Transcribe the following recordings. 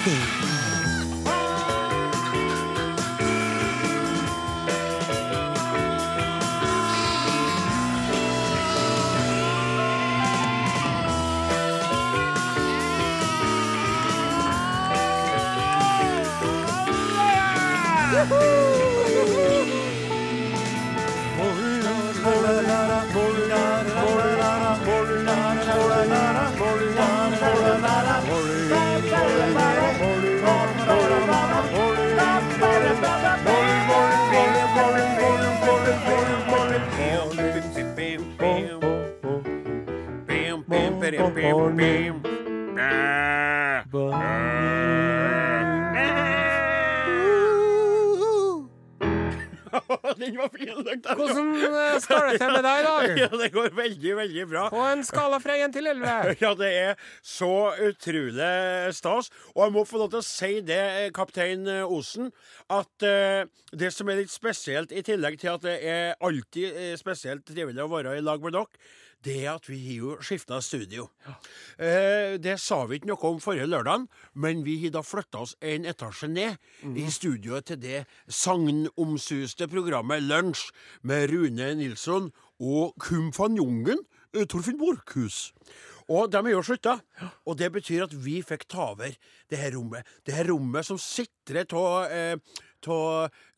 Odin. Ja, det går veldig, veldig bra. På en skala fra 1 til 11. Ja, det er så utrolig stas. Og jeg må få lov til å si det, eh, kaptein Osen, at uh, det som er litt spesielt, i tillegg til at det er alltid eh, spesielt trivelig å være i lag med dere, det er at vi har jo skifta studio. Eh, det sa vi ikke noe om forrige lørdag, men vi har da flytta oss en etasje ned i studioet til det sagnomsuste programmet Lunsj med Rune Nilsson og kumfanjongen eh, Torfinn Borchhus. Og de er jo slutta. Og det betyr at vi fikk ta over det her rommet. Det her rommet som sitrer av eh,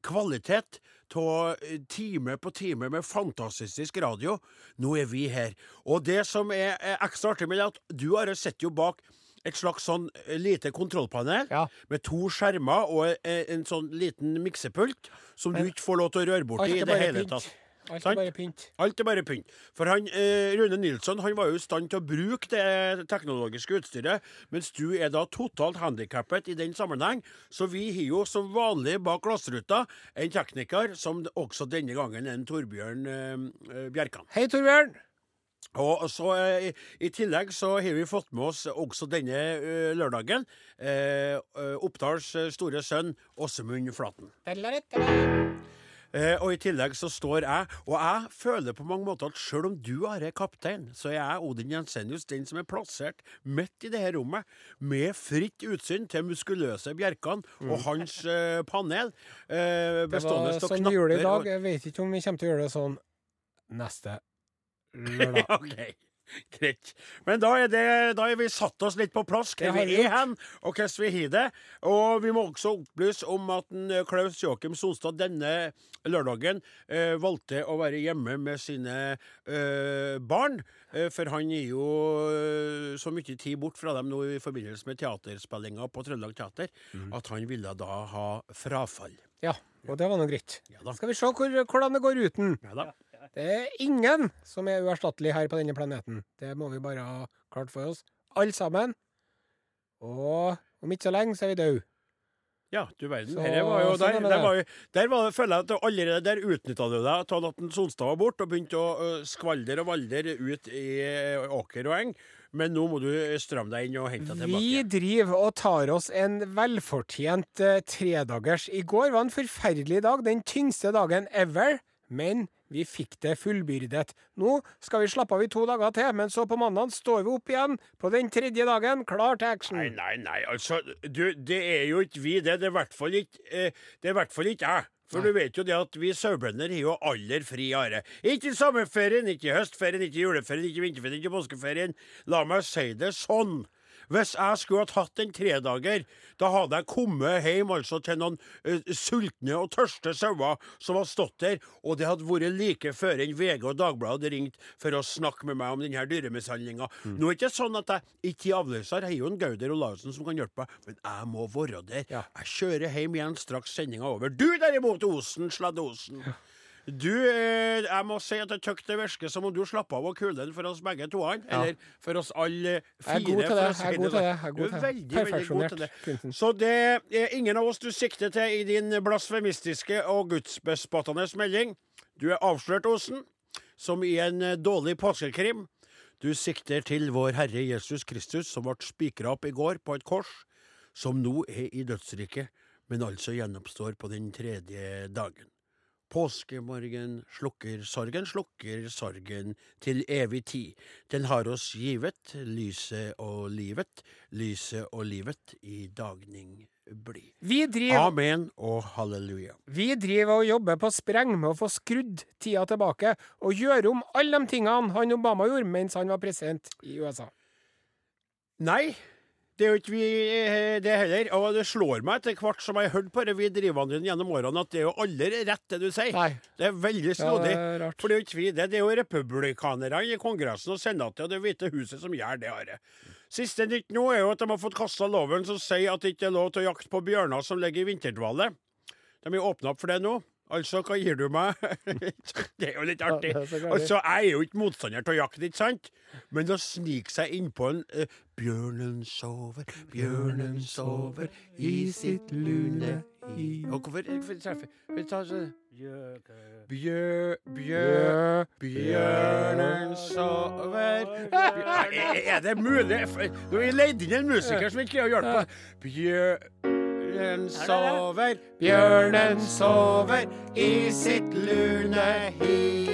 kvalitet, av time på time med fantastisk radio. Nå er vi her. Og det som er, er ekstra artig med det, er at du Are sitter jo bak et slags sånn eh, lite kontrollpanel Ja. med to skjermer og eh, en sånn liten miksepult som du ikke får lov til å røre borti i det hele tatt. Alt er bare pynt. Alt er bare pynt. For han, eh, Rune Nilsson han var jo i stand til å bruke det teknologiske utstyret, mens du er da totalt handikappet i den sammenheng. Så vi har jo som vanlig bak glassruta en tekniker som også denne gangen er en Torbjørn eh, eh, Bjerkan. Hei, Torbjørn. Og så eh, i, tillegg så har vi fått med oss også denne eh, lørdagen eh, eh, Oppdals store sønn Åsemund Flaten. Eh, og i tillegg så står jeg, og jeg føler på mange måter at selv om du Are er kaptein, så er jeg Odin Jensenius den som er plassert midt i det her rommet, med fritt utsyn til muskuløse Bjerkan og hans eh, panel. Eh, Mm. Det var sånn vi gjorde det i knapper dag. Jeg vet ikke om vi kommer til å gjøre det sånn neste lørdag. OK. Greit. Men da er, det, da er vi satt oss litt på plass hvor vi er hen, og hvordan vi har det. Og vi må også opplyse om at eh, Klaus Joakim Sonstad denne lørdagen eh, valgte å være hjemme med sine eh, barn. Eh, for han gir jo eh, så mye tid bort fra dem nå i forbindelse med teaterspillinga på Trøndelag Teater at han ville da ha frafall. Ja, og det var nå greit. Ja. Skal vi se hvor, hvordan det går uten. Ja da. Det er ingen som er uerstattelig her på denne planeten. Det må vi bare ha klart for oss. Alle sammen. Og om ikke så lenge så er vi døde. Ja, du verden. Så- var jo, sånn der, er der, var jo, der var, føler jeg at allerede der utnytta du deg av at Sonstad var borte, og begynte å skvalder og valder ut i åker og eng. Men nå må du stramme deg inn og hente deg tilbake. Vi driver og tar oss en velfortjent eh, tredagers. I går var en forferdelig dag, den tyngste dagen ever. Men vi fikk det fullbyrdet. Nå skal vi slappe av i to dager til, men så på mandag står vi opp igjen på den tredje dagen, klar til action. Nei, nei, nei, altså du, Det er jo ikke vi, det. Det er i hvert fall ikke eh, Det er hvert fall ikke jeg. For du vet jo det at vi sauebønder har jo aller fri are. Ikke i sommerferien, ikke i høstferien, ikke i juleferien, ikke i vinterferien, ikke i påskeferien. La meg si det sånn. Hvis jeg skulle ha tatt en tredager, da hadde jeg kommet hjem altså til noen uh, sultne og tørste sauer som hadde stått der, og det hadde vært like før en VG og Dagbladet hadde ringt for å snakke med meg om denne dyremishandlinga. Nå er det ikke sånn at jeg ikke er avløser, jeg har jo en Gauder Olavsen som kan hjelpe meg, men jeg må være der. Ja. Jeg kjører hjem igjen straks sendinga er over. Du derimot, Osen, Sladde Osen. Du, eh, jeg må si at jeg tykker det virker som om du slapp av å kule den for oss begge to. Eller for oss alle fire. Jeg er god til for det, si jeg er god til det, jeg er Du er det. veldig, veldig god Perfeksjonert til det. kunstner. Så det er ingen av oss du sikter til i din blasfemistiske og gudsbespottende melding. Du er avslørt, Osen, som i en eh, dårlig påskekrim. Du sikter til vår Herre Jesus Kristus, som ble spikra opp i går på et kors, som nå er i dødsriket, men altså gjenoppstår på den tredje dagen. Påskemorgen slukker sorgen, slukker sorgen til evig tid. Den har oss givet, lyset og livet, lyset og livet i dagning bli. Vi driver, Amen og halleluja. vi driver og jobber på spreng med å få skrudd tida tilbake og gjøre om alle de tingene han Obama gjorde mens han var president i USA. Nei, det er jo ikke vi eh, det heller. Og det slår meg etter hvert som jeg har hørt på det vi drivvandrerne gjennom årene, at det er jo aldri rett det du sier. Nei. Det er veldig Ja, snodig. rart. For det er jo ikke vi det. Det er jo republikanerne i Kongressen og Senatet og Det hvite huset som gjør det. Are. Siste nytt nå er jo at de har fått kasta loven som sier at det ikke er lov til å jakte på bjørner som ligger i vinterdvale. De har åpna opp for det nå. Altså, hva gir du meg? det er jo litt artig. Ja, så. Altså, jeg er jo ikke motstander av jakt, ikke sant? Men å snike seg innpå en uh, Bjørnen sover, bjørnen sover i sitt lune hi Og hvorfor, treffer vi tar så Bjør... Bjør... Bjørnen sover Bjør- er, det mulig? Vi leid inn en musiker som ikke greier å hjelpe meg. Bjørnen sover, bjørnen sover i sitt lune hi.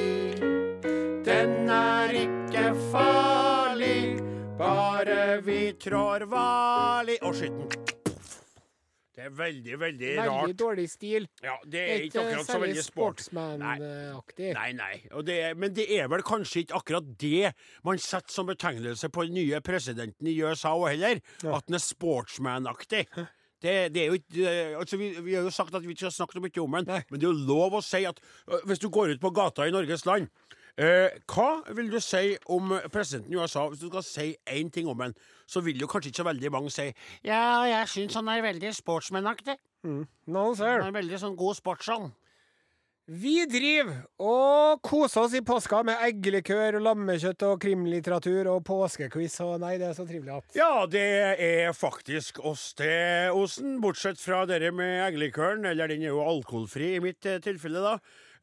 Den er ikke farlig, bare vi trår varlig Og skyt den. Det er veldig, veldig Veldig rart. dårlig stil. Ja, det er ikke ikke akkurat så veldig sport. sportsman-aktig. Nei, nei. Og det er, men det er vel kanskje ikke akkurat det man setter som betegnelse på den nye presidenten i USA heller. heller. At han er sportsman-aktig. Det, det er jo ikke altså vi, vi har jo sagt at vi ikke har snakket mye om den, Nei. men det er jo lov å si at hvis du går ut på gata i Norges land eh, Hva vil du si om presidenten i USA? Hvis du skal si én ting om han, så vil jo kanskje ikke så veldig mange si Ja, jeg syns han er veldig sportsmanaktig. No, sir. Han er veldig sånn god sportsånd. Vi driver og koser oss i påska med eggelikør og lammekjøtt og krimlitteratur og påskequiz og nei, det er så trivelig at Ja, det er faktisk oss det, Osen. Bortsett fra dere med eggelikøren, eller den er jo alkoholfri i mitt eh, tilfelle, da.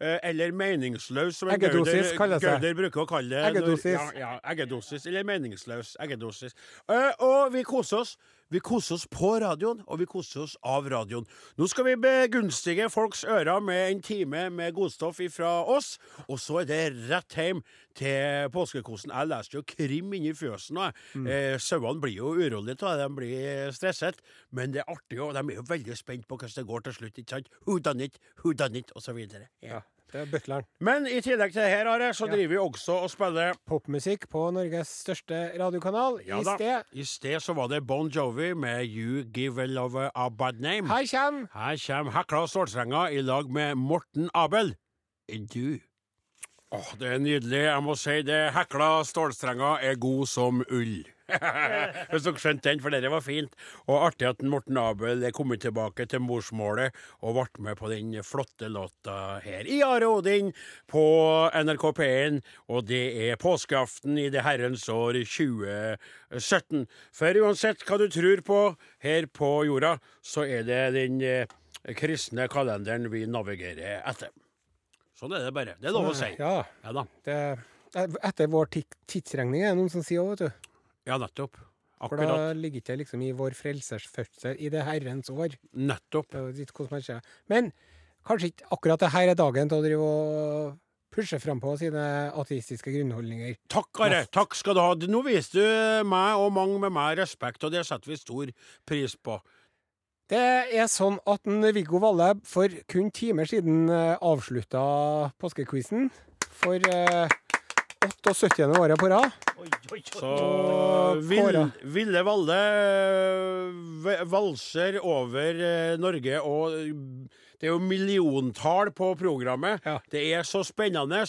Eh, Eller meningsløs, som en Eggedosis Gauder, kalles det. Gauder bruker å kalle det. når- Eggedosis. Ja, ja, eggedosis, eller meningsløs eggedosis. Eh, og vi koser oss. Vi koser oss på radioen, og vi koser oss av radioen. Nå skal vi begunstige folks ører med en time med godstoff fra oss, og så er det rett hjem til påskekosen. Jeg leste jo krim inni fjøsen nå. Mm. Eh, Sauene blir jo urolige av det, de blir stresset, men det er artig, og de er jo veldig spent på hvordan det går til slutt. ikke sant? Who done it, who done it, og så videre. Ja. Det er butleren. Men i tillegg til det her, Are, så driver vi også og spiller Popmusikk på Norges største radiokanal. Ja I da. sted I sted så var det Bon Jovi med You Give a Love a Bad Name. Her kommer Her kommer Hekla Stålstrenga i lag med Morten Abel. Du. Åh, det er nydelig. Jeg må si det. Hekla stålstrenger er god som ull. Hvis dere skjønte den, for dere var fint. Og artig at Morten Abel er kommet tilbake til morsmålet og ble med på den flotte låta her i Are Odin på NRK P1. Og det er påskeaften i det herrens år 2017. For uansett hva du tror på her på jorda, så er det den eh, kristne kalenderen vi navigerer etter. Sånn er det bare. Det er lov å si. Ja, Ja da. det, etter vår ti- tidsregning er det noen som sier òg, vet du. Ja, nettopp. For da Akkurat. ligger ikke det liksom i vår frelsers fødsel i det herrens år. Nettopp. Det er jo litt hvordan man ser. Men kanskje ikke akkurat det her er dagen til å drive og pushe frampå sine ateistiske grunnholdninger. Takk, Are. Takk skal du ha. Nå viser du meg og mange med meg respekt, og det setter vi stor pris på. Det er sånn at en Viggo Valle for kun timer siden eh, avslutta påskequizen for eh, 78. året på rad. Så Og Vill, Ville Valle valser over øh, Norge, og det er jo milliontall på programmet. Ja. Det er så spennende.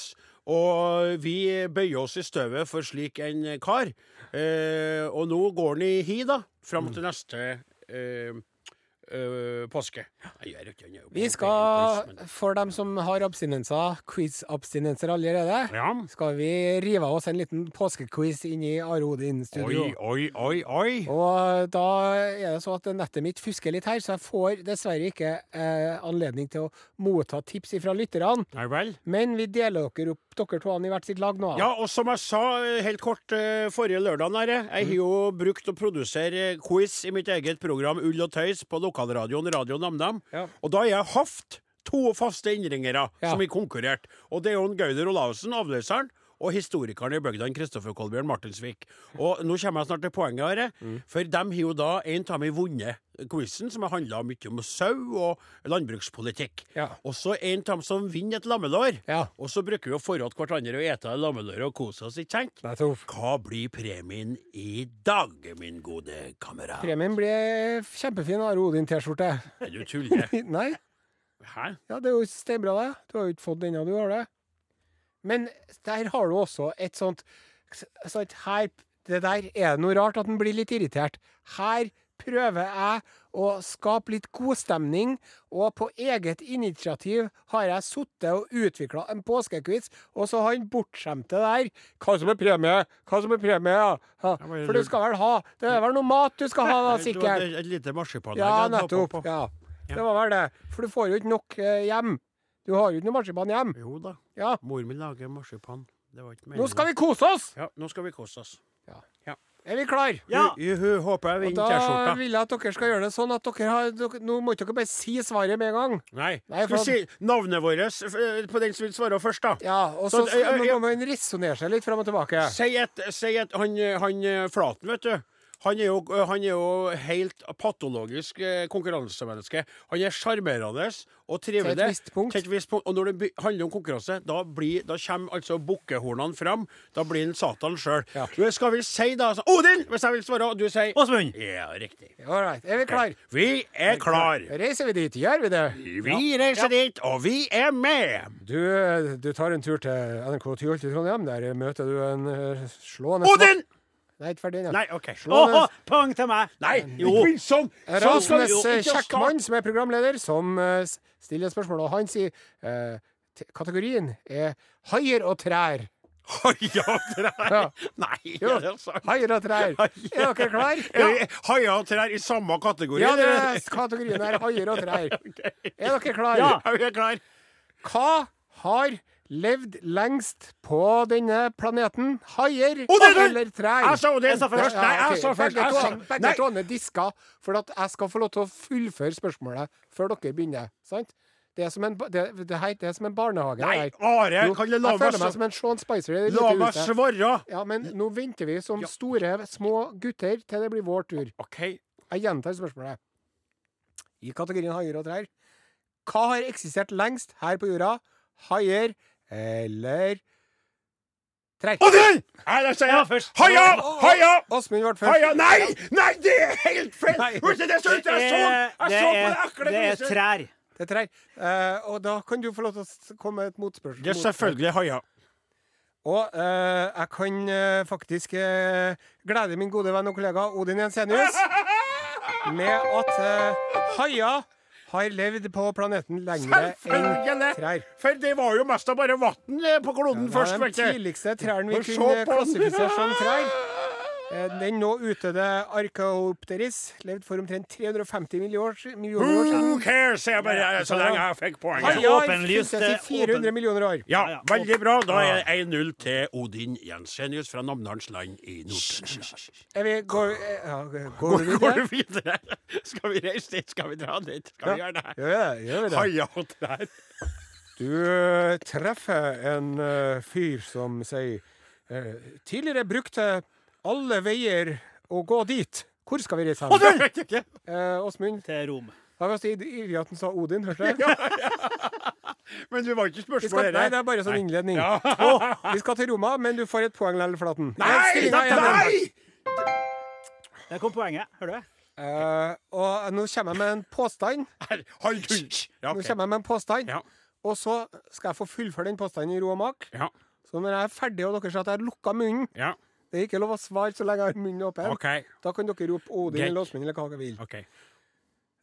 Og vi bøyer oss i støvet for slik en kar. Eh, og nå går han i hi, da. Fram til neste eh, eh, påske. Vi skal, for dem som har abstinenser, quiz-abstinenser allerede, Ja. skal vi rive av oss en liten påskequiz inn i Are Odin-studio. Oi, oi, oi. Og da er det så at nettet mitt fusker litt her, så jeg får dessverre ikke eh, anledning til å motta tips fra lytterne. Nei vel? Men vi deler dere opp, dere to i hvert sitt lag nå. Ja, og som jeg sa eh, helt kort eh, forrige lørdag, jeg har jo brukt å produsere quiz i mitt eget program Ull og tøys på lokalradioen Radio NamNam. Ja. Og da har jeg hatt to faste innringere Ja. som har konkurrert. Og det er jo Gauder Olavsen, avløseren, og historikeren i bygda, Kristoffer Kolbjørn Martinsvik. Og nå kommer jeg snart til poenget, Are. Mm. For de har jo da en av meg vunnet quizen, som har handla mye om sau og landbrukspolitikk. Ja. Og så en av dem som vinner et lammelår. Ja. Og så bruker vi å forråde hverandre og ete lammelåret og kose oss, ikke sant? Hva blir premien i dag, min gode kamerat? Premien blir kjempefin Are Odin-T-skjorte. Du tuller? Nei, Hæ? ja, det er jo steinbra, det. Du har jo ikke fått den ennå, du har det. Men der har du også et sånt sånt her, Det der er det noe rart at en blir litt irritert. Her prøver jeg å skape litt godstemning, og på eget initiativ har jeg sittet og utvikla en påskequiz, og så har han bortskjemte der Hva som er premie? Hva som er premie? Ja. Ja, For du skal vel ha Det er vel noe mat du skal ha, da, sikkert? Et, lite marsipanlegg. Ja, nettopp. Ja. Ja. Det var vel det. For du får jo ikke nok eh, hjem. Du har jo ikke noe marsipan hjem. Jo da. Ja. Mor mi lager marsipan. Det var ikke Nå skal vi kose oss! Ja, nå skal vi kose oss. Er vi klar? Ja. Hun håper jeg vinner da T-skjorta. vil jeg at dere skal gjøre det sånn at dere har dere, Nå må ikke dere bare si svaret med en gang. Nei. Nei, Skal vi si navnet vårt eh, på den som vil svare først, da? Ja, og så Så, skal- eh, må man resonnere seg litt fram og tilbake. Si et, si et han, han eh, Flaten, vet du. Han er, jo, han er jo helt patologisk eh, konkurransemenneske. Han er sjarmerende og trivelig. Til et visst punkt. Visst punkt. Og når det handler om konkurranse, da, blir, da kommer altså bukkehornene fram. Da blir han Satan sjøl. Ja. Skal vi si da så, Odin! Hvis jeg vil svare, og du sier Åsmund. Ja, riktig. All right. Er vi klar? Vi er klar. Reiser vi dit? Gjør vi det? Vi reiser dit, og vi er med. Du, du tar en tur til NRK Tyholt i Trondheim. Der møter du en eh, slående Odin! Nei, ikke ferdig ennå. Nei, OK. Slående- Åh, poeng til meg! Nei, Jo. ikke begynn sånn! En Sånn skal rasende vi jo ikke kjekk mann som er programleder, som eh, stiller spørsmål. Og han sier eh, t- kategorien er haier og trær. Haier og trær. Ja. Nei, Jo. er det sant? Haier og trær. Er dere klar? Ja. Haier og trær i samme kategori? Ja, det er kategorien er haier og trær. Er dere klar? Ja. Vi er klar. Hva har levd lengst på denne planeten? Haier eller trær? Jeg sa det Jeg sa først. Nei, jeg sa først. Jeg sa Begge tåene diska for at jeg skal få lov til å fullføre spørsmålet før dere begynner. Sant? Det er som en, det, det, her, det er som en barnehage. Nei. Are, Jo, kan du la jeg meg føler meg som en Sean Spicer. La meg svare? Ja, men nå venter vi som store, små gutter til det blir vår tur. OK. Jeg gjentar spørsmålet. I kategorien haier og trær. Hva har eksistert lengst her på jorda? Haier eller trær? Odin! Nei, da sier Ja, jeg først. Haia! Haia! Åsmund ble først. Haia! Nei! Nei, det er helt feil! Nei. Du, det Det jeg så det er, det er trær. Det er trær. Uh, og da kan du få lov til å komme med et motspørsmål. Det er selvfølgelig haia. Og uh, jeg kan uh, faktisk glede min gode venn og kollega Odin Jensenius med at uh, haier har levd på planeten lenger enn trær. For det var jo mest av bare vann eh, på kloden Ja, først, Det er den tidligste trærne vi kunne klassifisere som trær. Eh, Den nå utdødde Archaeopteris levde for omtrent 350 millioner, år- millioner år Who cares, sier jeg bare, så lenge jeg fikk poenget. Åpenlyst, finnes eh, 400 millioner år. Ja, Ja, ja. veldig bra. Da er det 1-0 til Odin Jensenius fra Namdalens land i Nord-Trøndelag. Vi, går, eh, ja, går Går, vi går videre? du videre? Skal vi reise dit? Skal vi dra dit? Skal vi gjøre det? Gjør vi det? Gjør vi det? Du eh, treffer en uh, fyr som sier uh, Tidligere brukte alle veier å gå dit. Hvor skal vi reise hen? Eh, Åsmund, Til Rom. da var det ivrig at han sa Odin, hørte du? Men du var ikke spørsmål, skal, nei, det er bare sånn innledning. Ja. Å, vi skal til Roma, men du får et poeng likevel, Flaten. Nei! Stillinga 1-1. Nei! Der kom poenget. Hører du? Uh, og nå kommer jeg med en påstand. Her, kunne ja, Nå kommer jeg med en påstand, Ja. og så skal jeg få fullføre den påstanden i ro og mak. Ja. Så når jeg er ferdig, og dere ser at jeg har lukka munnen ja. Det er ikke lov å svare så lenge jeg har munnen åpen. Okay. Da kan dere rope Odin eller Åsmund eller hva dere vil. Okay.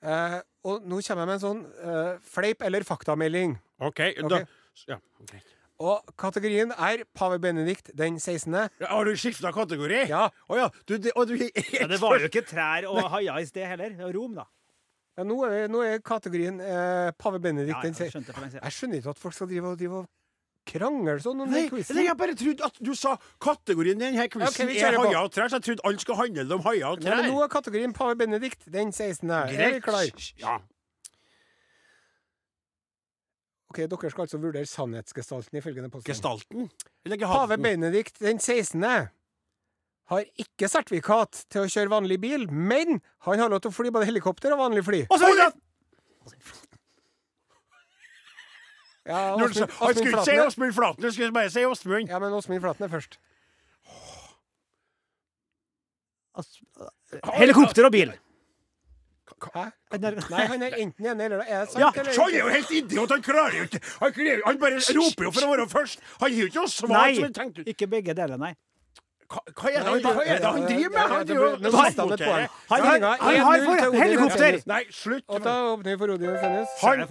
Eh, og nå kommer jeg med en sånn eh, fleip eller faktamelding. ok, Da, ja, greit. Og kategorien er pave Benedikt den 16. Ja, Har du skifta kategori? Ja. Oh, ja. Du, det, og du, Ja, det var jo ikke trær og haier i sted heller. Det var Rom, da. Ja, nå, er, nå er kategorien eh, pave Benedikt Ja, den 16. skjønte for lenge siden. Jeg skjønner ikke at folk skal drive og, drive og krangle sånn om Nei, quizen. Nei, jeg bare trodde at du sa kategorien i denne quizen okay, er haier og trær, så jeg trodde alt skulle handle om haier og Nei, trær. men nå er kategorien pave Benedikt den 16. Er vi klar? Ja. Ok, Dere skal altså vurdere sannhetsgestalten i følgende påstand. Gestalten? Pave? Benedikt den 16. har ikke sertifikat til å kjøre vanlig bil, men han har lov til å fly både helikopter og vanlig fly. Og så Ja, Når du sa- Osmund Han Åsmund skulle ikke si Flaten Åsmund Flaten, du skulle bare si Åsmund. Ja, men Åsmund Flaten er først. Helikopter og bil. Hæ? Han er- Nei, han er enten ene eller Er det sant? Ja, eller? Så han er jo helt idiot! Han klarer jo ikke Han, klarer- han bare roper jo for å være først! Han gir jo ikke noe svar Nei, som han tenkte ut. ikke begge deler, nei. Hva, hva er det han, hva er det han driver med? Han driver mistet han et. Han- han har for helikopter! Nei, slutt. Og. Han,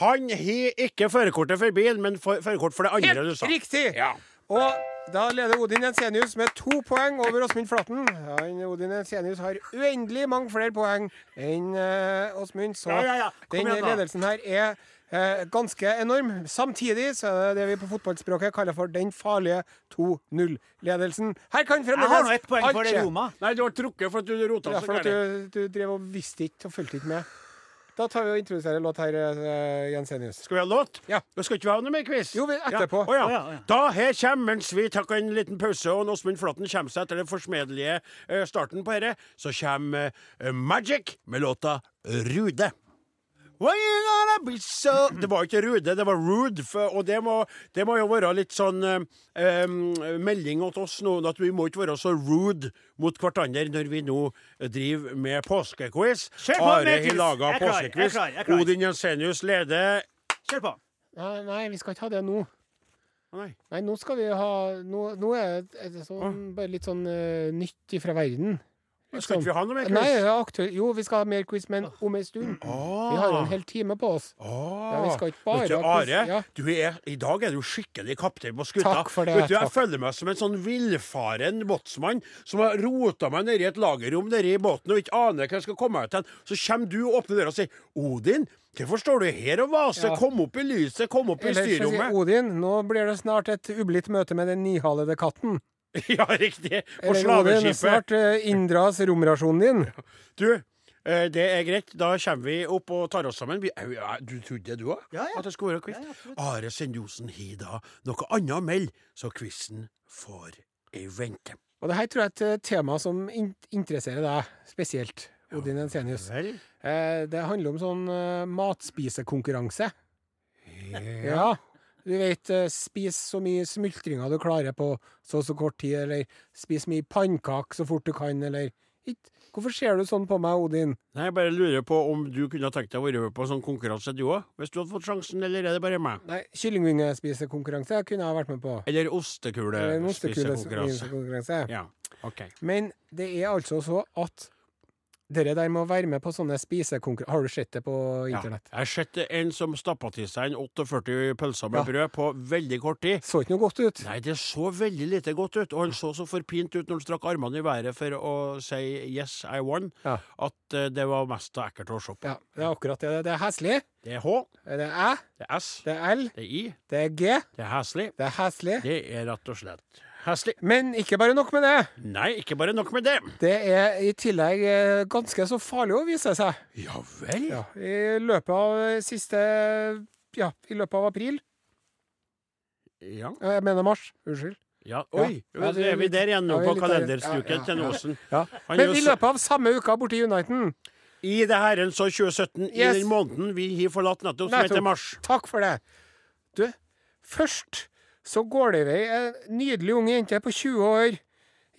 han har ikke førerkortet for bil, men førerkort for det andre du sa. Helt riktig! Ja. Og da leder Odin Jensenius med to poeng over Åsmund Flaten. Han, Odin Jensenius har uendelig mange flere poeng enn uh, Åsmund, så Ja, ja, ja. Den ledelsen her er eh, ganske enorm. Samtidig så er det det vi på fotballspråket kaller for den farlige 2-0-ledelsen. Her kan Jeg har nå fremdeles ett poeng for det. Roma. Nei, du har trukket for at du rota Ja, så for at gærent. du, du drev og visste ikke og fulgte ikke med. Da tar vi og introduserer låt her, eh, Jensenius. Skal vi ha låt? Ja. Da skal ikke vi ha noe mer quiz? Jo, vi- etterpå. Ja. Oh, ja. Oh, ja. Da her kommer, mens vi tar en liten pause, og Åsmund Flåtten kommer seg etter den forsmedelige uh, starten på dette, så kommer uh, Magic med låta Rude. So Det var ikke Rude, det var Rude. For, og det må, det må jo være litt sånn um, melding til oss nå, at vi må ikke være så rude mot hverandre når vi nå driver med påskequiz. Are har laga påskequiz. Odin Jensenius leder Kjør på. Nei, nei, vi skal ikke ha det nå. Nei. Nei, nå skal vi ha Nå, nå er det- sånn, bare litt sånn uh, nytt fra verden. Skal sånn- ikke vi ha noe mer quiz? Nei, ja, jo, vi skal ha mer quiz, men om en stund. Vi har jo en hel time på oss. Ja, vi skal ikke bare Vet du, ha quiz, Are, ja. du er, i dag er du skikkelig kaptein på skuta. Takk for det, Vet du, Jeg takk. føler meg som en sånn villfaren båtsmann som har rota meg nedi et lagerrom nedi i båten og ikke aner hva jeg skal komme ut til. Så kommer du og åpner døra og sier 'Odin, hvorfor står du her og vaser? Ja. Kom opp i lyset, kom opp i Eller sier styrrommet'. Odin, nå blir det snart et ublidt møte med den nihalede katten. ja, riktig. På slaveskipet. Slaveskipet. snart uh, inndras romrasjonen din. Du, eh, det er greit. Da kommer vi opp og tar oss sammen. Ja, du trodde det, du òg? Ja, ja. At det skulle være quiz? Ja, ja. Are Sendosen har da noe annet å melde, så quizen får ei vente. Og det her tror jeg er et eh, tema som in interesserer deg spesielt, Odin Ensenius. Eh, det handler om sånn eh, matspisekonkurranse. Ja. Du vet, eh, spis så mye smultringer du klarer på så og så kort tid, eller spis mye pannekaker så fort du kan, eller ikke. Hvorfor ser du sånn på meg, Odin? Nei, Jeg bare lurer på om du kunne tenkt deg å være med på sånn konkurranse, du òg? Hvis du hadde fått sjansen, eller er det bare meg? Nei, kyllingvingespisekonkurranse kunne jeg vært med på. Eller ostekulespisekonkurranse? ostekulespisekonkurranse. Ja, OK. Men det er altså så at dere der må være med på sånne spisekonkurranser Har du sett det på Ja. internett? Jeg har sett en som stappa til seg en 48 pølser med Ja. brød på veldig kort tid. Så ikke noe godt ut. Nei, det så veldig lite godt ut, og han så så forpint ut når han strakk armene i været for å si 'yes, I won', Ja. at eh, det var mest av ekkelt å se på. Ja, det er akkurat det. Det er heslig. Det er H, Det er æ, det er S, det er l, det er I, det er g, det er heslig. det er heslig. Det er rett og slett heslig. Men ikke bare nok med det. Nei, ikke bare nok med det. Det er i tillegg eh, ganske så farlig å vise seg. Ja vel? Ja, I løpet av siste Ja, i løpet av april. Ja. Jeg mener mars. Unnskyld. ja. Oi, Ja, det er vi der igjen nå ja, på kalenderstuken til. Er Men i løpet av samme uka borti Uniten I det herrens år 2017, Yes. i den måneden vi har forlatt nettopp, som heter mars. Takk for det. Du, først så går det i vei en nydelig ung jente på 20 år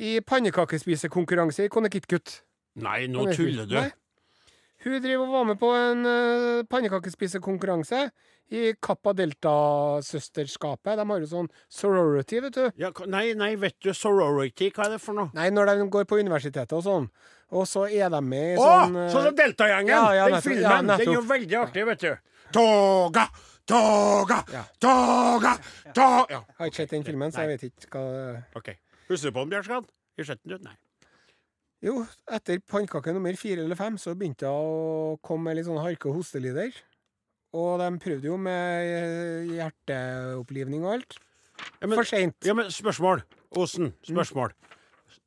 i pannekakespisekonkurranse i Connecticut. Nei, nå tuller du. Nei. Hun driver og var med på en uh, pannekakespisekonkurranse i Kappa Delta-søsterskapet. De har jo sånn sorority, vet du. Ja, nei, nei, vet du, sorority, hva er det for noe? Nei, når de går på universitetet og sånn. Og så er de med i Å, sånn eh, sånn som Deltagjengen! ja, ja, den filmen. ja, den er jo veldig artig, vet du. Toga, toga, Ja. toga, toga Ja, Jeg har ikke sett den filmen, så jeg vet ikke hva OK. Husker du på den, Bjørnskad? Har skjøtten, du? Nei. Jo, etter pannekake nummer fire eller fem, så begynte jeg å komme med litt sånn harke- og hostelyder. Og de prøvde jo med eh, hjerteopplivning og alt. Ja, men, For seint. ja, men spørsmål. Spørsmål.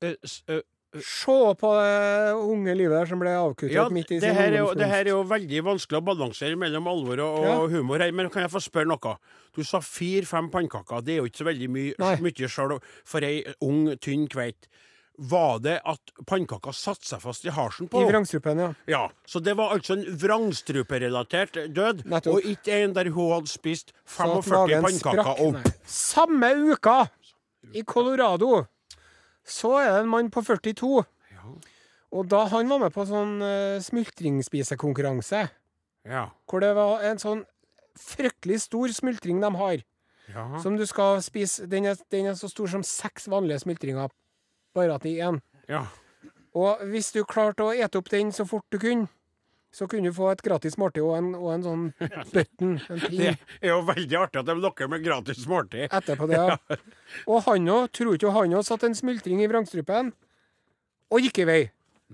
Mm. s- eh, Se på det unge livet der som ble avkuttet Ja, midt i det sin her, er jo, det her er jo veldig vanskelig å balansere mellom alvor og, Ja. humor her. Men kan jeg få spørre noe? Du sa fire-fem pannekaker. Det er jo ikke så veldig mye, mye sjøl for ei ung, tynn kveit. Var det at pannekaka satte seg fast i harsen på I vrangstrupen, ja. Ja, så det var altså en vrangstruperelatert død, Nettopp. og ikke en der hun hadde spist 45 magen pannekaker opp. Samme uka, i Colorado, så er det en mann på 42. Og da han var med på sånn uh, smultringspisekonkurranse, Ja. hvor det var en sånn fryktelig stor smultring de har, ja. som du skal spise Den er, den er så stor som seks vanlige smultringer, bare at i én. ja. Og hvis du klarte å ete opp den så fort du kunne, så kunne du få et gratis måltid og en, og en sånn button, en Det er jo veldig artig at de lokker med gratis måltid. etterpå det. Ja. Og han òg, tror ikke han òg satt en smultring i vrangstrupen og gikk i vei.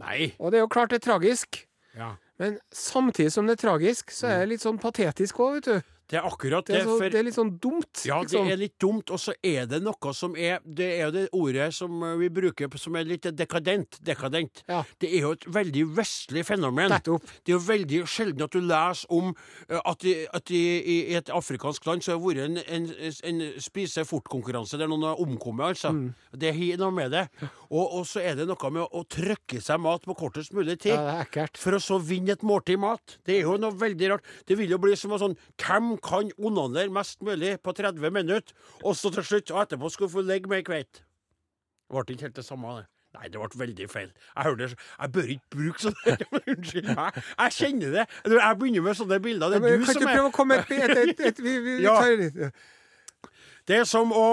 Nei. Og det er jo klart det er tragisk. Ja. Men samtidig som det er tragisk, så er det litt sånn patetisk òg, vet du. Det er akkurat Det det. er, så, for det er litt sånn dumt. Ja, det liksom. er litt dumt, og så er det noe som er Det er jo det ordet som vi bruker som er litt dekadent. Dekadent. Ja. Det er jo et veldig vestlig fenomen. Nettopp. Det er jo veldig sjelden at du leser om eh, at, i, at i, i et afrikansk land så har det vært en, en, en spise-fort-konkurranse der noen har omkommet, altså. Mm. Det har noe med det. Og, og så er det noe med å, å trykke seg mat på kortest mulig tid. Ja, det er. For å så vinne et måltid mat. Det er jo noe veldig rart. Det vil jo bli som en sånn Hvem kan onanere mest mulig på 30 minutter, og så til slutt, og etterpå skal du få ligge med ei kveit? Det ble ikke helt det samme, det. Nei, det ble veldig feil. Jeg hørte Jeg bør ikke bruke sånne Unnskyld meg. Jeg kjenner det. Jeg begynner med sånne bilder. Det Ja, men er du som er Kan du prøve å komme et, et, et, et, vi, vi, vi tar litt Det er som å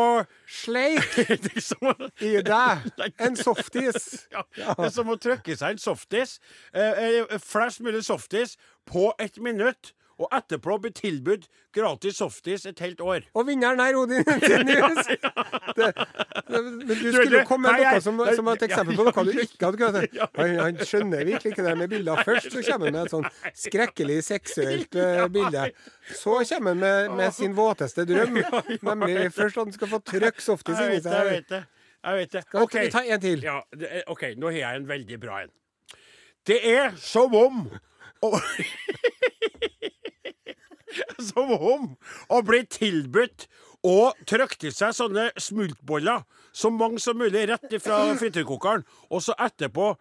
Sleik som å i deg en softis. Ja, det er som å trykke seg en softis. Eh, eh, flest mulig softis på ett minutt, og etterpå bli tilbudt gratis softis et helt år. Og vinneren er Odin Jensenius. Men du skulle jo komme med noe som, som et eksempel på noe du ikke hadde kunnet han, han skjønner virkelig ikke det med bilder. Først så kommer han med et sånn skrekkelig seksuelt uh, bilde. Så kommer han med, med sin våteste drøm, nemlig først at han skal få trøkk softis inni. Jeg seg. vet det. Jeg vet det. Skal OK. vi ta en til? Ja, er, OK, nå har jeg en veldig bra en. Det er som om Som om å bli tilbudt å trykke i seg sånne smultboller, så mange som mulig, rett ifra frityrkokeren, og så etterpå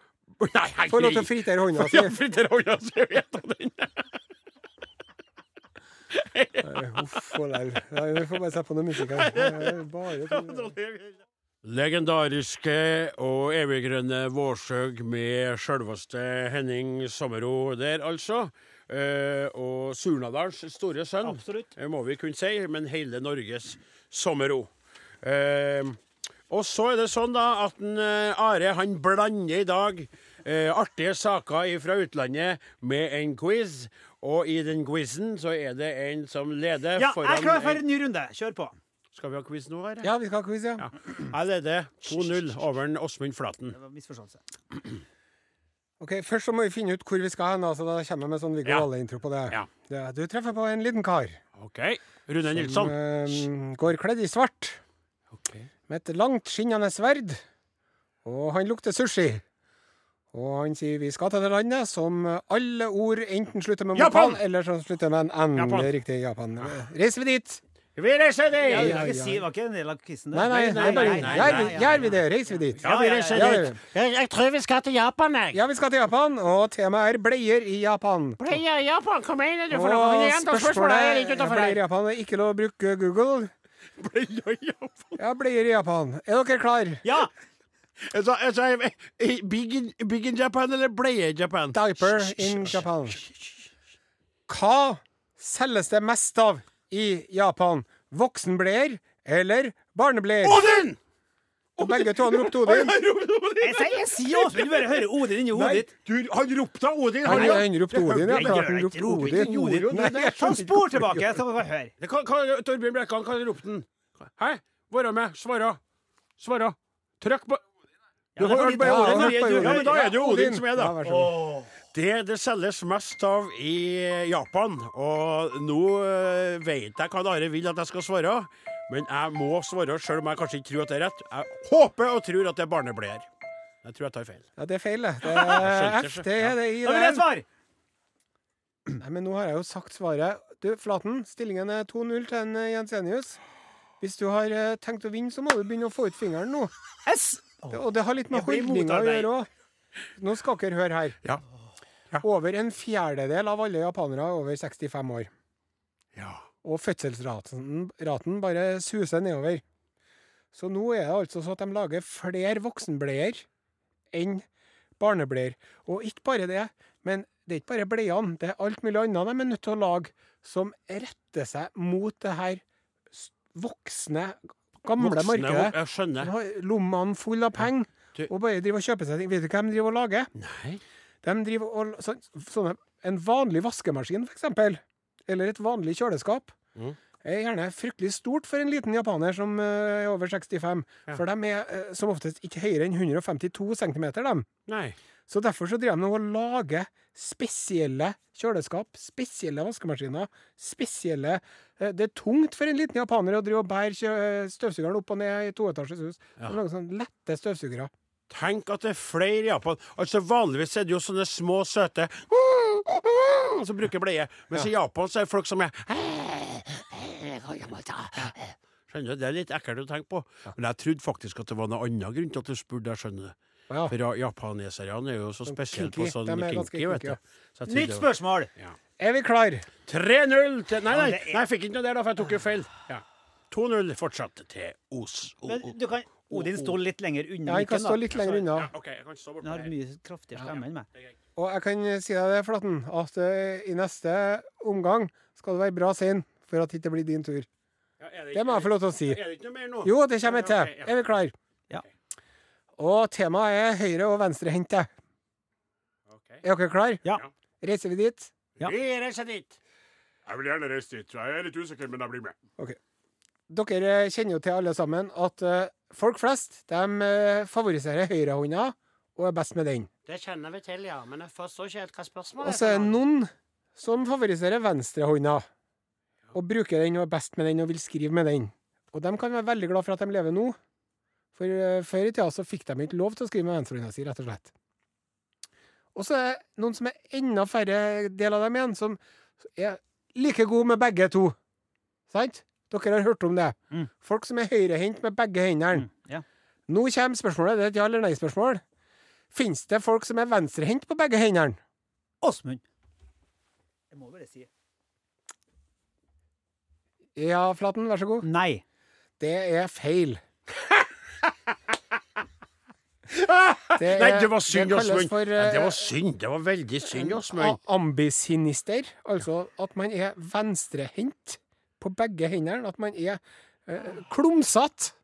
Nei, jeg Få lov til å fritere hånda si. Ja, fritere hånda si. vet av den. Huff og lau. Vi får bare sette på noe musikk her. Er Bare Legendariske og eviggrønne Vårsøg med sjølveste Henning Sommero der, altså. Eh, og Surnadals store sønn, Absolutt. eh, må vi kunne si, men hele Norges sommerro. Eh, og så er det sånn da at en, Are han blander i dag eh, artige saker fra utlandet med en quiz. Og i den quizen så er det en som leder Ja, jeg er klar for en- ny runde. Kjør på. Skal vi ha quiz nå, Are? Ja, vi skal ha quiz, ja. Ja. Jeg leder 2-0 over Åsmund Flaten. Det var misforståelse. Ok, Først så må vi finne ut hvor vi skal hen. altså Da kommer jeg med sånn Viggo. Valle-intro på det. Ja. Ja, Du treffer på en liten kar OK. Rune som Nilsson. eh, går kledd i svart Okay. med et langt, skinnende sverd. Og han lukter sushi. Og han sier vi skal til det landet som alle ord enten slutter med Japan! eller som slutter med en N. Japan. Riktig, Japan. Reiser vi dit? Vi reiser dit! Ja, Ja, ja, ja. si, det var ikke en del av quizen? Nei, nei, nei, nei, nei, nei, gjør, vi- ja, gjør vi det? Reiser vi dit? Ja, vi reiser ja, ja. dit. Jeg, jeg tror vi skal til Japan, jeg. Ja, vi skal til Japan, og temaet er bleier i Japan. Bleier i Japan, kom igjen, du. Noe. Gjenta spørsmålet er Bleier i. Japan er ikke lov å bruke Google. Bleier i Japan. Ja, bleier i Japan. Er dere klar? Ja! Altså, altså, eh, big, in, big in Japan eller bleie i Japan? Diaper in Japan. Hva selges det mest av i Japan? Voksenbleier eller barnebleier? Odin! Og begge to han ropte Odin. Han ropte Odin! Jeg sier jeg sier Åsmund, du bare hører Odin inni hodet ditt. du, han ropte Odin. Han, ja. han ropte Odin, ja. Klart han ropte Odin. Odin. Nei, ikke spor tilbake, han så får vi høre. Det kan- kan- Torbjørn Brekkan, hva ropte han? Hæ? Være med. Svara. Svara. Trykk på Du det har hørt bare Odin. ja, da. ja, Ja, men da er det jo Odin som er, da. Det det selges mest av i Japan, og nå øh, vet jeg hva Are vil at jeg skal svare, men jeg må svare selv om jeg kanskje ikke tror at det er rett. Jeg håper og tror at det er barnebleier. Jeg tror jeg tar feil. Ja, det er feil, det. Det er F, det er det i Da vil jeg svare! Nei, men nå har jeg jo sagt svaret. Du, Flaten, stillingen er 2-0 til en eh, Jensenius. Hvis du har eh, tenkt å vinne, så må du begynne å få ut fingeren nå. S. Det, og det har litt med holdninger å gjøre òg. Nå skal dere høre her. Ja. Over en fjerdedel av alle japanere er over 65 år. Ja. Og fødselsraten raten bare suser nedover. Så nå er det altså så at de lager flere voksenbleier enn barnebleier. Og ikke bare det, men det er ikke bare bleiene. Det er alt mulig annet de er nødt til å lage som retter seg mot det her voksne, gamle Voksne, markedet. Jeg skjønner. Lommene fulle av penger Ja, og bare driver og kjøper seg ting. Vet du hva de driver og lager? Nei. De driver og, så, sånne, En vanlig vaskemaskin, eksempel, eller et vanlig kjøleskap, Mm. er gjerne fryktelig stort for en liten japaner som eh, er over 65. Ja. For de er eh, som oftest ikke høyere enn 152 cm. De. Nei. Så derfor så driver de nå og lager spesielle kjøleskap, spesielle vaskemaskiner, spesielle eh, Det er tungt for en liten japaner å drive og bære støvsugeren opp og ned i toetasjes hus. Ja. De lager sånne lette støvsugere. Tenk at det er flere i Japan. Altså Vanligvis er det jo sånne små, søte som bruker bleie. Mens i Japan så er det folk som er Skjønner du? Det er litt ekkelt å tenke på. Men jeg trodde faktisk at det var noen annen grunn til at du spurte. Jeg skjønner det. Ja. For ja- japaneserne er jo så spesielle på sånn kinky, vet du. Så Nytt spørsmål! Ja. Er vi klar? 3-0 til Nei, nei, nei, jeg fikk ikke noe der, da, for jeg tok jo feil. Ja. 2-0 fortsatt til Os. Men du kan Odin står litt lenger unna Ja, jeg kan stå litt lenger unna. Ja, okay, jeg kan stå bort Den har mye kraftigere stemme enn meg. Og jeg kan si deg det, Flaten, at eh, i neste omgang skal du være bra sein for at det ikke blir din tur. Ja, er Det må jeg få lov til å si. Er det ikke noe mer nå? Jo, det kommer jeg til. ja. Er vi klar? Ja. Og temaet er høyre- og venstrehendte. Ok. Er dere klar? Ja. Reiser vi dit? Ja. Vi reiser dit. Jeg vil gjerne reise dit. Jeg er litt usikker, men jeg blir med. Dere kjenner jo til alle sammen at eh, folk flest de eh, favoriserer høyrehånda og er best med den. Det kjenner vi til, ja. Men jeg forstår ikke helt hva spørsmålet er. Og så er det noen som favoriserer venstrehånda og bruker den og er best med den og vil skrive med den. Og de kan være veldig glad for at de lever nå. For eh, før i tida så fikk de ikke lov til å skrive med venstrehånda si, rett og slett. Og så er det noen som er enda færre del av dem igjen, som er like gode med begge to. Sant? Dere har hørt om det. Mm. Folk som er høyrehendt med begge hendene. Mm, ja. Nå kommer spørsmålet. Det er et ja- eller nei-spørsmål. Fins det folk som er venstrehendt på begge hendene? Åsmund. Jeg må bare si Ja, Flaten, vær så god. nei. Det er feil. Det Nei, det var synd, Åsmund. for, Nei, Det eh, var synd. Det var veldig synd, Åsmund. Ambisinister. Altså at man er venstrehendt på begge hendene. At man er eh, klumsete.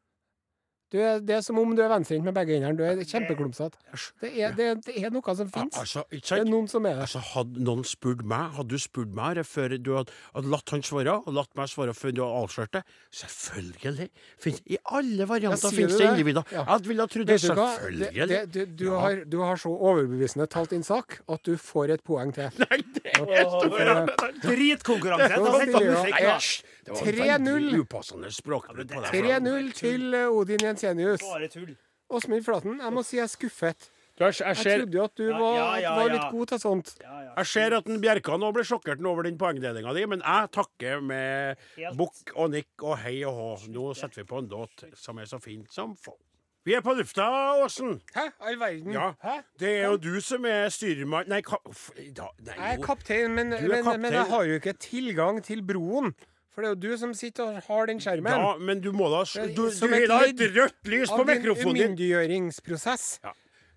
Du er, det er som om du er venstrehendt med begge hendene. Du er kjempeklumsete. Det er, det, er- det er noe som fins. Altså, Det er noen som er det. Altså, hadde noen spurt meg, hadde du spurt meg her før du hadde, hadde latt han svare, og latt meg svare før du hadde avslørt det? Selvfølgelig. Finnes, I alle varianter finnes det individer. Ja. Jeg ville ha trodd det. Vet du? Det, Selvfølgelig. det, du, du, Ja. har, du har så overbevisende talt inn sak at du får et poeng til. Nei, det er Dritkonkurranse. Så Da setter stiller vi jeg- musikk, jeg- da. Æsj! Det var 3-0. upassende språkbruk på deg. 3-0 til eh, Odin Jensenius. Bare tull. Åsmund Flaten, jeg må si jeg er skuffet. Jeg, trodde jo at du var, ja, ja, var litt god til sånt. Ja, ja. jeg ser at en Bjerkan nå ble sjokkert over den poengdelinga di, men jeg takker med bukk og nikk og hei og hå. Nå setter vi på en låt som er så fint som få. Vi er på lufta, Åsen. Hæ? All verden. Ja. Hæ? Det er jo du som er styrmann Nei, ka, da, nei, Jeg er kaptein, men, er men, kaptein. men jeg har jo ikke tilgang til broen. For det er jo du som sitter og har den skjermen. Ja, men du må da Du, du som et ha et rødt lys på mikrofonen din Av din! umyndiggjøringsprosess.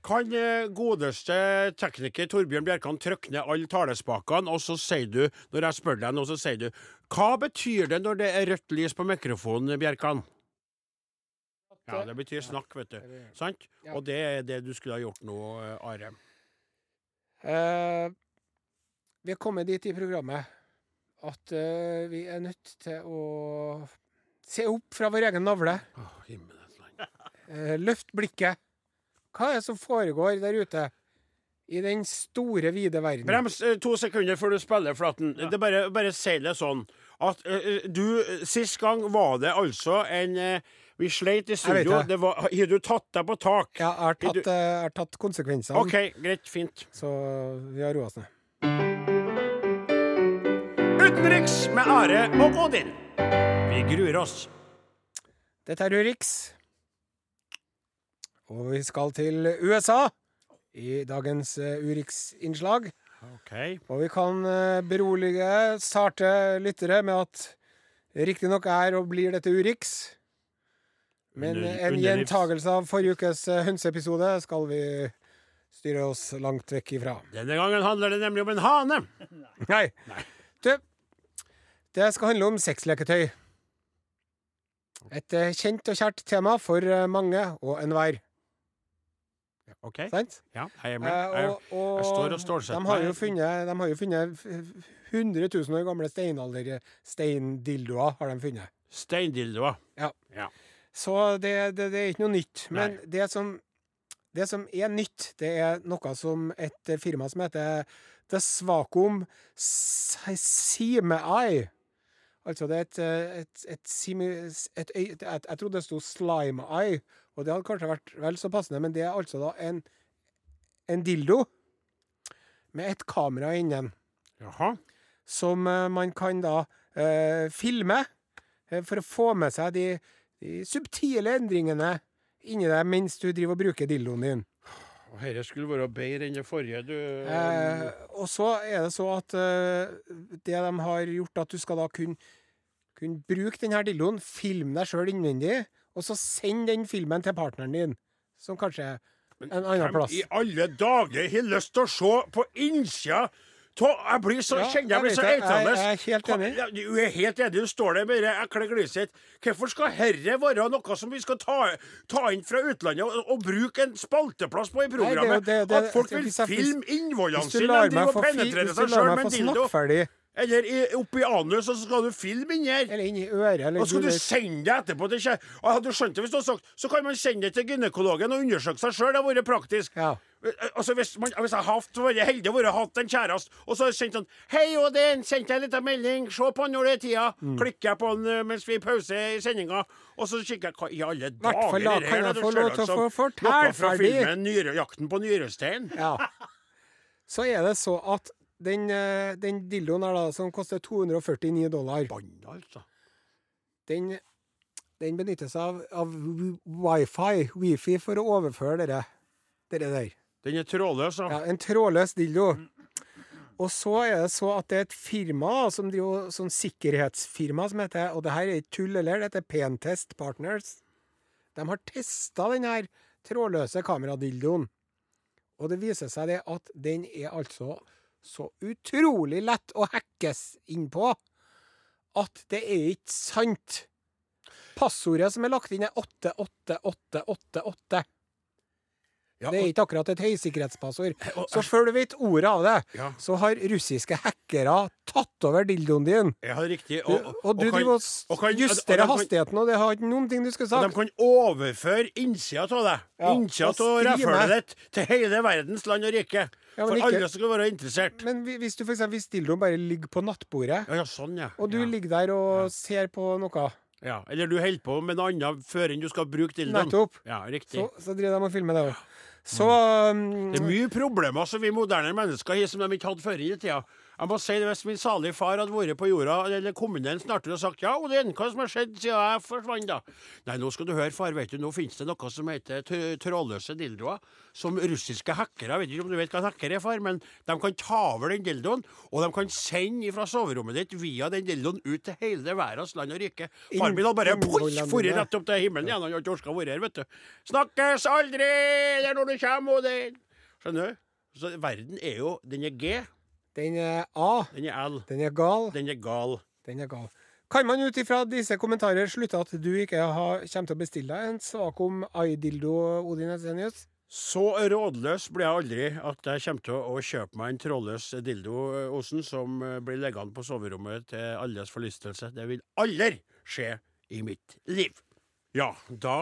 Kan eh, godeste tekniker Torbjørn Bjerkan trykke ned alle talespakene, og så sier du, når jeg spør deg nå, så sier du Hva betyr det når det er rødt lys på mikrofonen, Bjerkan? Ja, det betyr snakk, vet du. Sant? Og det er det du skulle ha gjort nå, eh, Are. Uh, vi er kommet dit i programmet at uh, vi er nødt til å se opp fra vår egen navle. Oh. Eh, løft blikket. Hva er det som foregår der ute? I den store, vide verden. Brems eh, to sekunder før du spiller, Flaten. Det er bare, bare si det sånn at uh, du Sist gang var det altså en Vi sleit i studio. det. Det var, har du tatt deg på tak? Ja, jeg har tatt, Du- tatt konsekvensene, OK, greit. Fint. så vi har roa oss ned. Utenriks med Are og Odin. Vi gruer oss. Dette er Urix. Og vi skal til USA i dagens uh, Urix-innslag. OK. Og vi kan eh, berolige sarte lyttere med at riktignok er og blir dette Urix. Men Under- en underlivs- gjentagelse av forrige ukes eh, hønseepisode skal vi styre oss langt vekk ifra. Denne gangen handler det nemlig om en hane. Nei. Du, det skal handle om sexleketøy. Et eh, kjent og kjært tema for eh, mange og enhver. OK? Sant? Ja, jeg er med. Eh, Jeg, jeg står og stålsetter de har jo meg. de har jo funnet 100 000 år gamle steindildoer. har de funnet. Steindildoer. Så det, det, det er ikke noe nytt. Men det som, det som er nytt, det er noe som et firma som heter The Svakom Simeeye Altså, det er et, eh, et, et, simi, et, øy- jeg trodde det sto Slime Eye, og det hadde kanskje vært vel så passende, men det er altså da en, en dildo med et kamera innen Jaha. som eh, man kan da eh, filme eh, for å få med seg de, de subtile endringene inni deg mens du driver og bruker dildoen din. Og Dette skulle være bedre enn det forrige, du. Eh, og så er det så at eh, det de har gjort, at du skal da kunne, kunne bruke denne dildoen, filme deg sjøl innvendig, og så sende den filmen til partneren din, som kanskje er en annen Hvem plass. i alle dager har lyst til å se på innsida jeg blir så, Ja, kjenner jeg blir så eitende. Jeg- jeg er helt enig. Du er helt enig. Du står der med det ekle gliset. Hvorfor skal herre være noe som vi skal ta, ta inn fra utlandet og, og bruke en spalteplass på i Nei, det programmet? det- det- At folk vil filme innvollene sine og seg du lar sjøl meg med få en dildo. Ferdig, Eller i, oppi anus, og så skal du filme inni her. eller inn i øret, eller Og så skal du sende det etterpå til kjæ... Og Hadde du skjønt det hvis du hadde sagt Så kan man sende det til gynekologen og undersøke seg sjøl. Det hadde vært praktisk. Ja. Eh, Altså Hvis, man, hvis jeg hadde vært heldig være hatt en kjæreste, og så hadde jeg sendt sånn 'Hei, Odin, sendte jeg en liten melding. Se på den når det er tida.' Mm. Klikker jeg på den eh, mens vi pauser i sendinga, og så kikker jeg Hva i alle dager da er det kan jeg få lov til å få fortelle Noe fra ferdig. filmen 'Jakten på nyrestein'. Ja. Så er det så at den, eh, den dildoen her da, som koster 249 dollar, Bann, altså. den, den benyttes av, av wi- wifi, wifi, for å overføre dere, dere der. Den er trådløs, da. Ja, en trådløs dildo. Og så er det så at det er et firma som driver sånn sikkerhetsfirma som heter Og det her er ikke tull heller, det heter Pentest Partners. De har testa den her trådløse kameradildoen. Og det viser seg det at den er altså så utrolig lett å hackes innpå at det er ikke sant. Passordet som er lagt inn, er 88888. Ja, Det er ikke akkurat et høysikkerhetspassord. og- Så før du vet ordet av det, Ja. så har russiske hackere tatt over dildoen din. Ja, riktig. Og, og du kan- driver og og justerer og hastigheten, og det har ikke noen ting du skulle Og de kan overføre innsida av deg, Ja, innsida og av rævhølet ditt, til hele verdens land og rike. Ja, For ikke- alle skal være interessert. Men hvis du for eksempel, hvis dildoen bare ligger på nattbordet, Ja, ja, sånn, ja. og du ligger der og ser på noe, ja. Eller du holder på med noe annet før enn du skal bruke dildoen. nettopp, Ja, riktig. så, så driver de og filmer det òg. Så um, Det er mye problemer som vi moderne mennesker har som de ikke hadde før i tida. Jeg må si det Hvis min salige far hadde vært på jorda, eller kommet ned snartere og sagt ja, Odin, hva som har skjedd siden jeg forsvant, da? Nei, nå skal du høre, far, vet du, nå finnes det noe som heter trådløse dildoer. Som russiske hackere, vet ikke om du vet hva en hacker er, far, men de kan ta over den dildoen, og de kan sende fra soverommet ditt via den dildoen ut til hele verdens land og rike. Far min hadde bare forret rett opp til himmelen igjen, han har ikke orka å være her, vet du. Snakkes aldri! Det er når du kommer, Odin! Skjønner du? Så verden er jo Den er G, den er A, den er L, den er gal, den er gal. den er gal. Kan man ut ifra disse kommentarer slutte at du ikke har, kommer til å bestille deg en Svakom dildo, Odin Esenius? Så rådløs blir jeg aldri at jeg kommer til å kjøpe meg en trådløs dildo, Osen, som eh, blir liggende på soverommet til alles forlystelse. Det vil aldri skje i mitt liv. Ja, da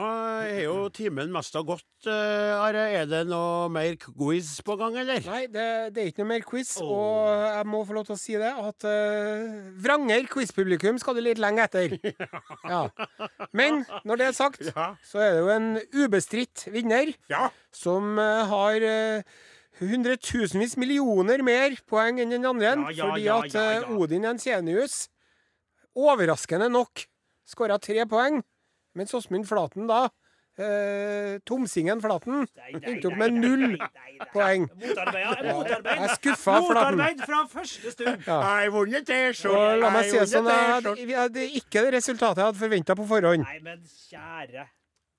er jo timen mest av gått, uh, Are. Er det noe mer quiz på gang, eller? Nei, det, det er ikke noe mer quiz. Og jeg må få lov til å si det, at uh, vranger quizpublikum skal du litt lenge etter. Ja. Men når det er sagt, Ja. så er det jo en ubestridt vinner Ja. som uh, har uh, hundretusenvis millioner mer poeng enn den andre, Ja, fordi at. Odin Jensenius overraskende nok skåra tre poeng, mens Åsmund Flaten da uh, Tomsingen Flaten endte opp med null poeng. Motarbeid. Motarbeid. Jeg skuffa, Flaten. Motarbeid fra første stund. Ja. Jeg vunnet T-skjorte. la meg si det sånn, det er ikke det resultatet jeg hadde forventa på forhånd. Nei, men kjære.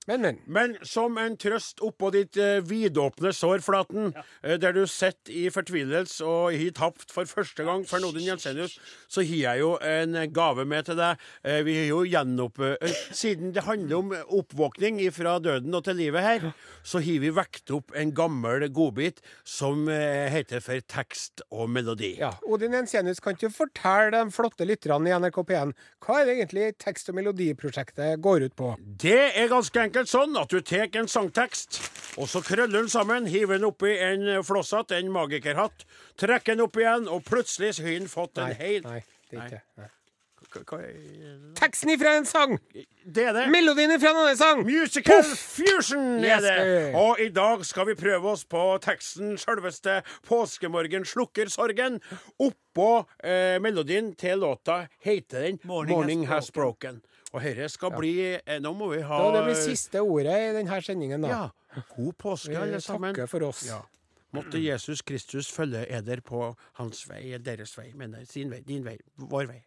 Men, men. Men som en trøst oppå ditt eh, vidåpne sår, Flaten, eh, der du sitter i fortvilelse og har tapt for første gang for Nodin Jensenius, så har jeg jo en gave med til deg. Eh, vi har jo gjenopp... eh, siden det handler om oppvåkning fra døden og til livet her, så har vi vekt opp en gammel godbit som eh, heter for tekst og melodi. Ja, Odin Jensenius, kan ikke du fortelle de flotte lytterne i NRK P1 hva er det egentlig tekst- og melodiprosjektet går ut på? Det er ganske enkelt sånn at du tar en sangtekst, og så krøller den sammen, hiver den oppi en flosshatt, en magikerhatt, trekker den opp igjen, og plutselig har den fått en hel nei, det er ikke nei. Teksten ifra en sang! Det er det. Melodien ifra en annen sang! Musical Puff. fusion er det! Og i dag skal vi prøve oss på teksten sjølveste Påskemorgen slukker sorgen. Oppå eh, melodien til låta heter den Morning 'Morning Has Has Broken'. Og herre skal bli eh, Nå må vi ha Da det blir siste ordet i denne sendingen, da. Ja. God påske, alle sammen. takker for oss. Ja. Måtte Jesus Kristus følge eder på hans vei, deres vei, mener nei, sin vei, din vei, vår vei.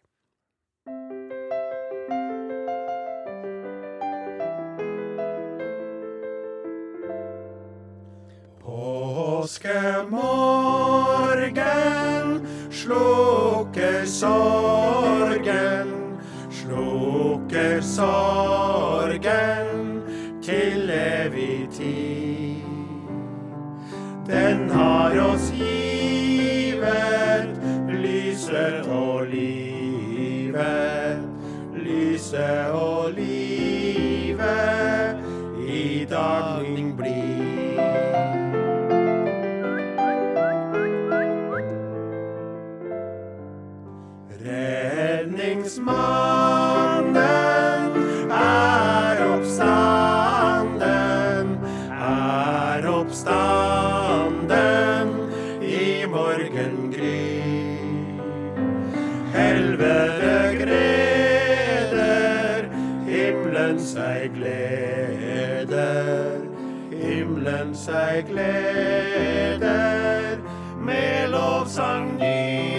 Påskemorgen slukker sorgen, slukker sorgen til evig tid. Den har oss givet gleder, himmelen seg gleder med lovsang ny.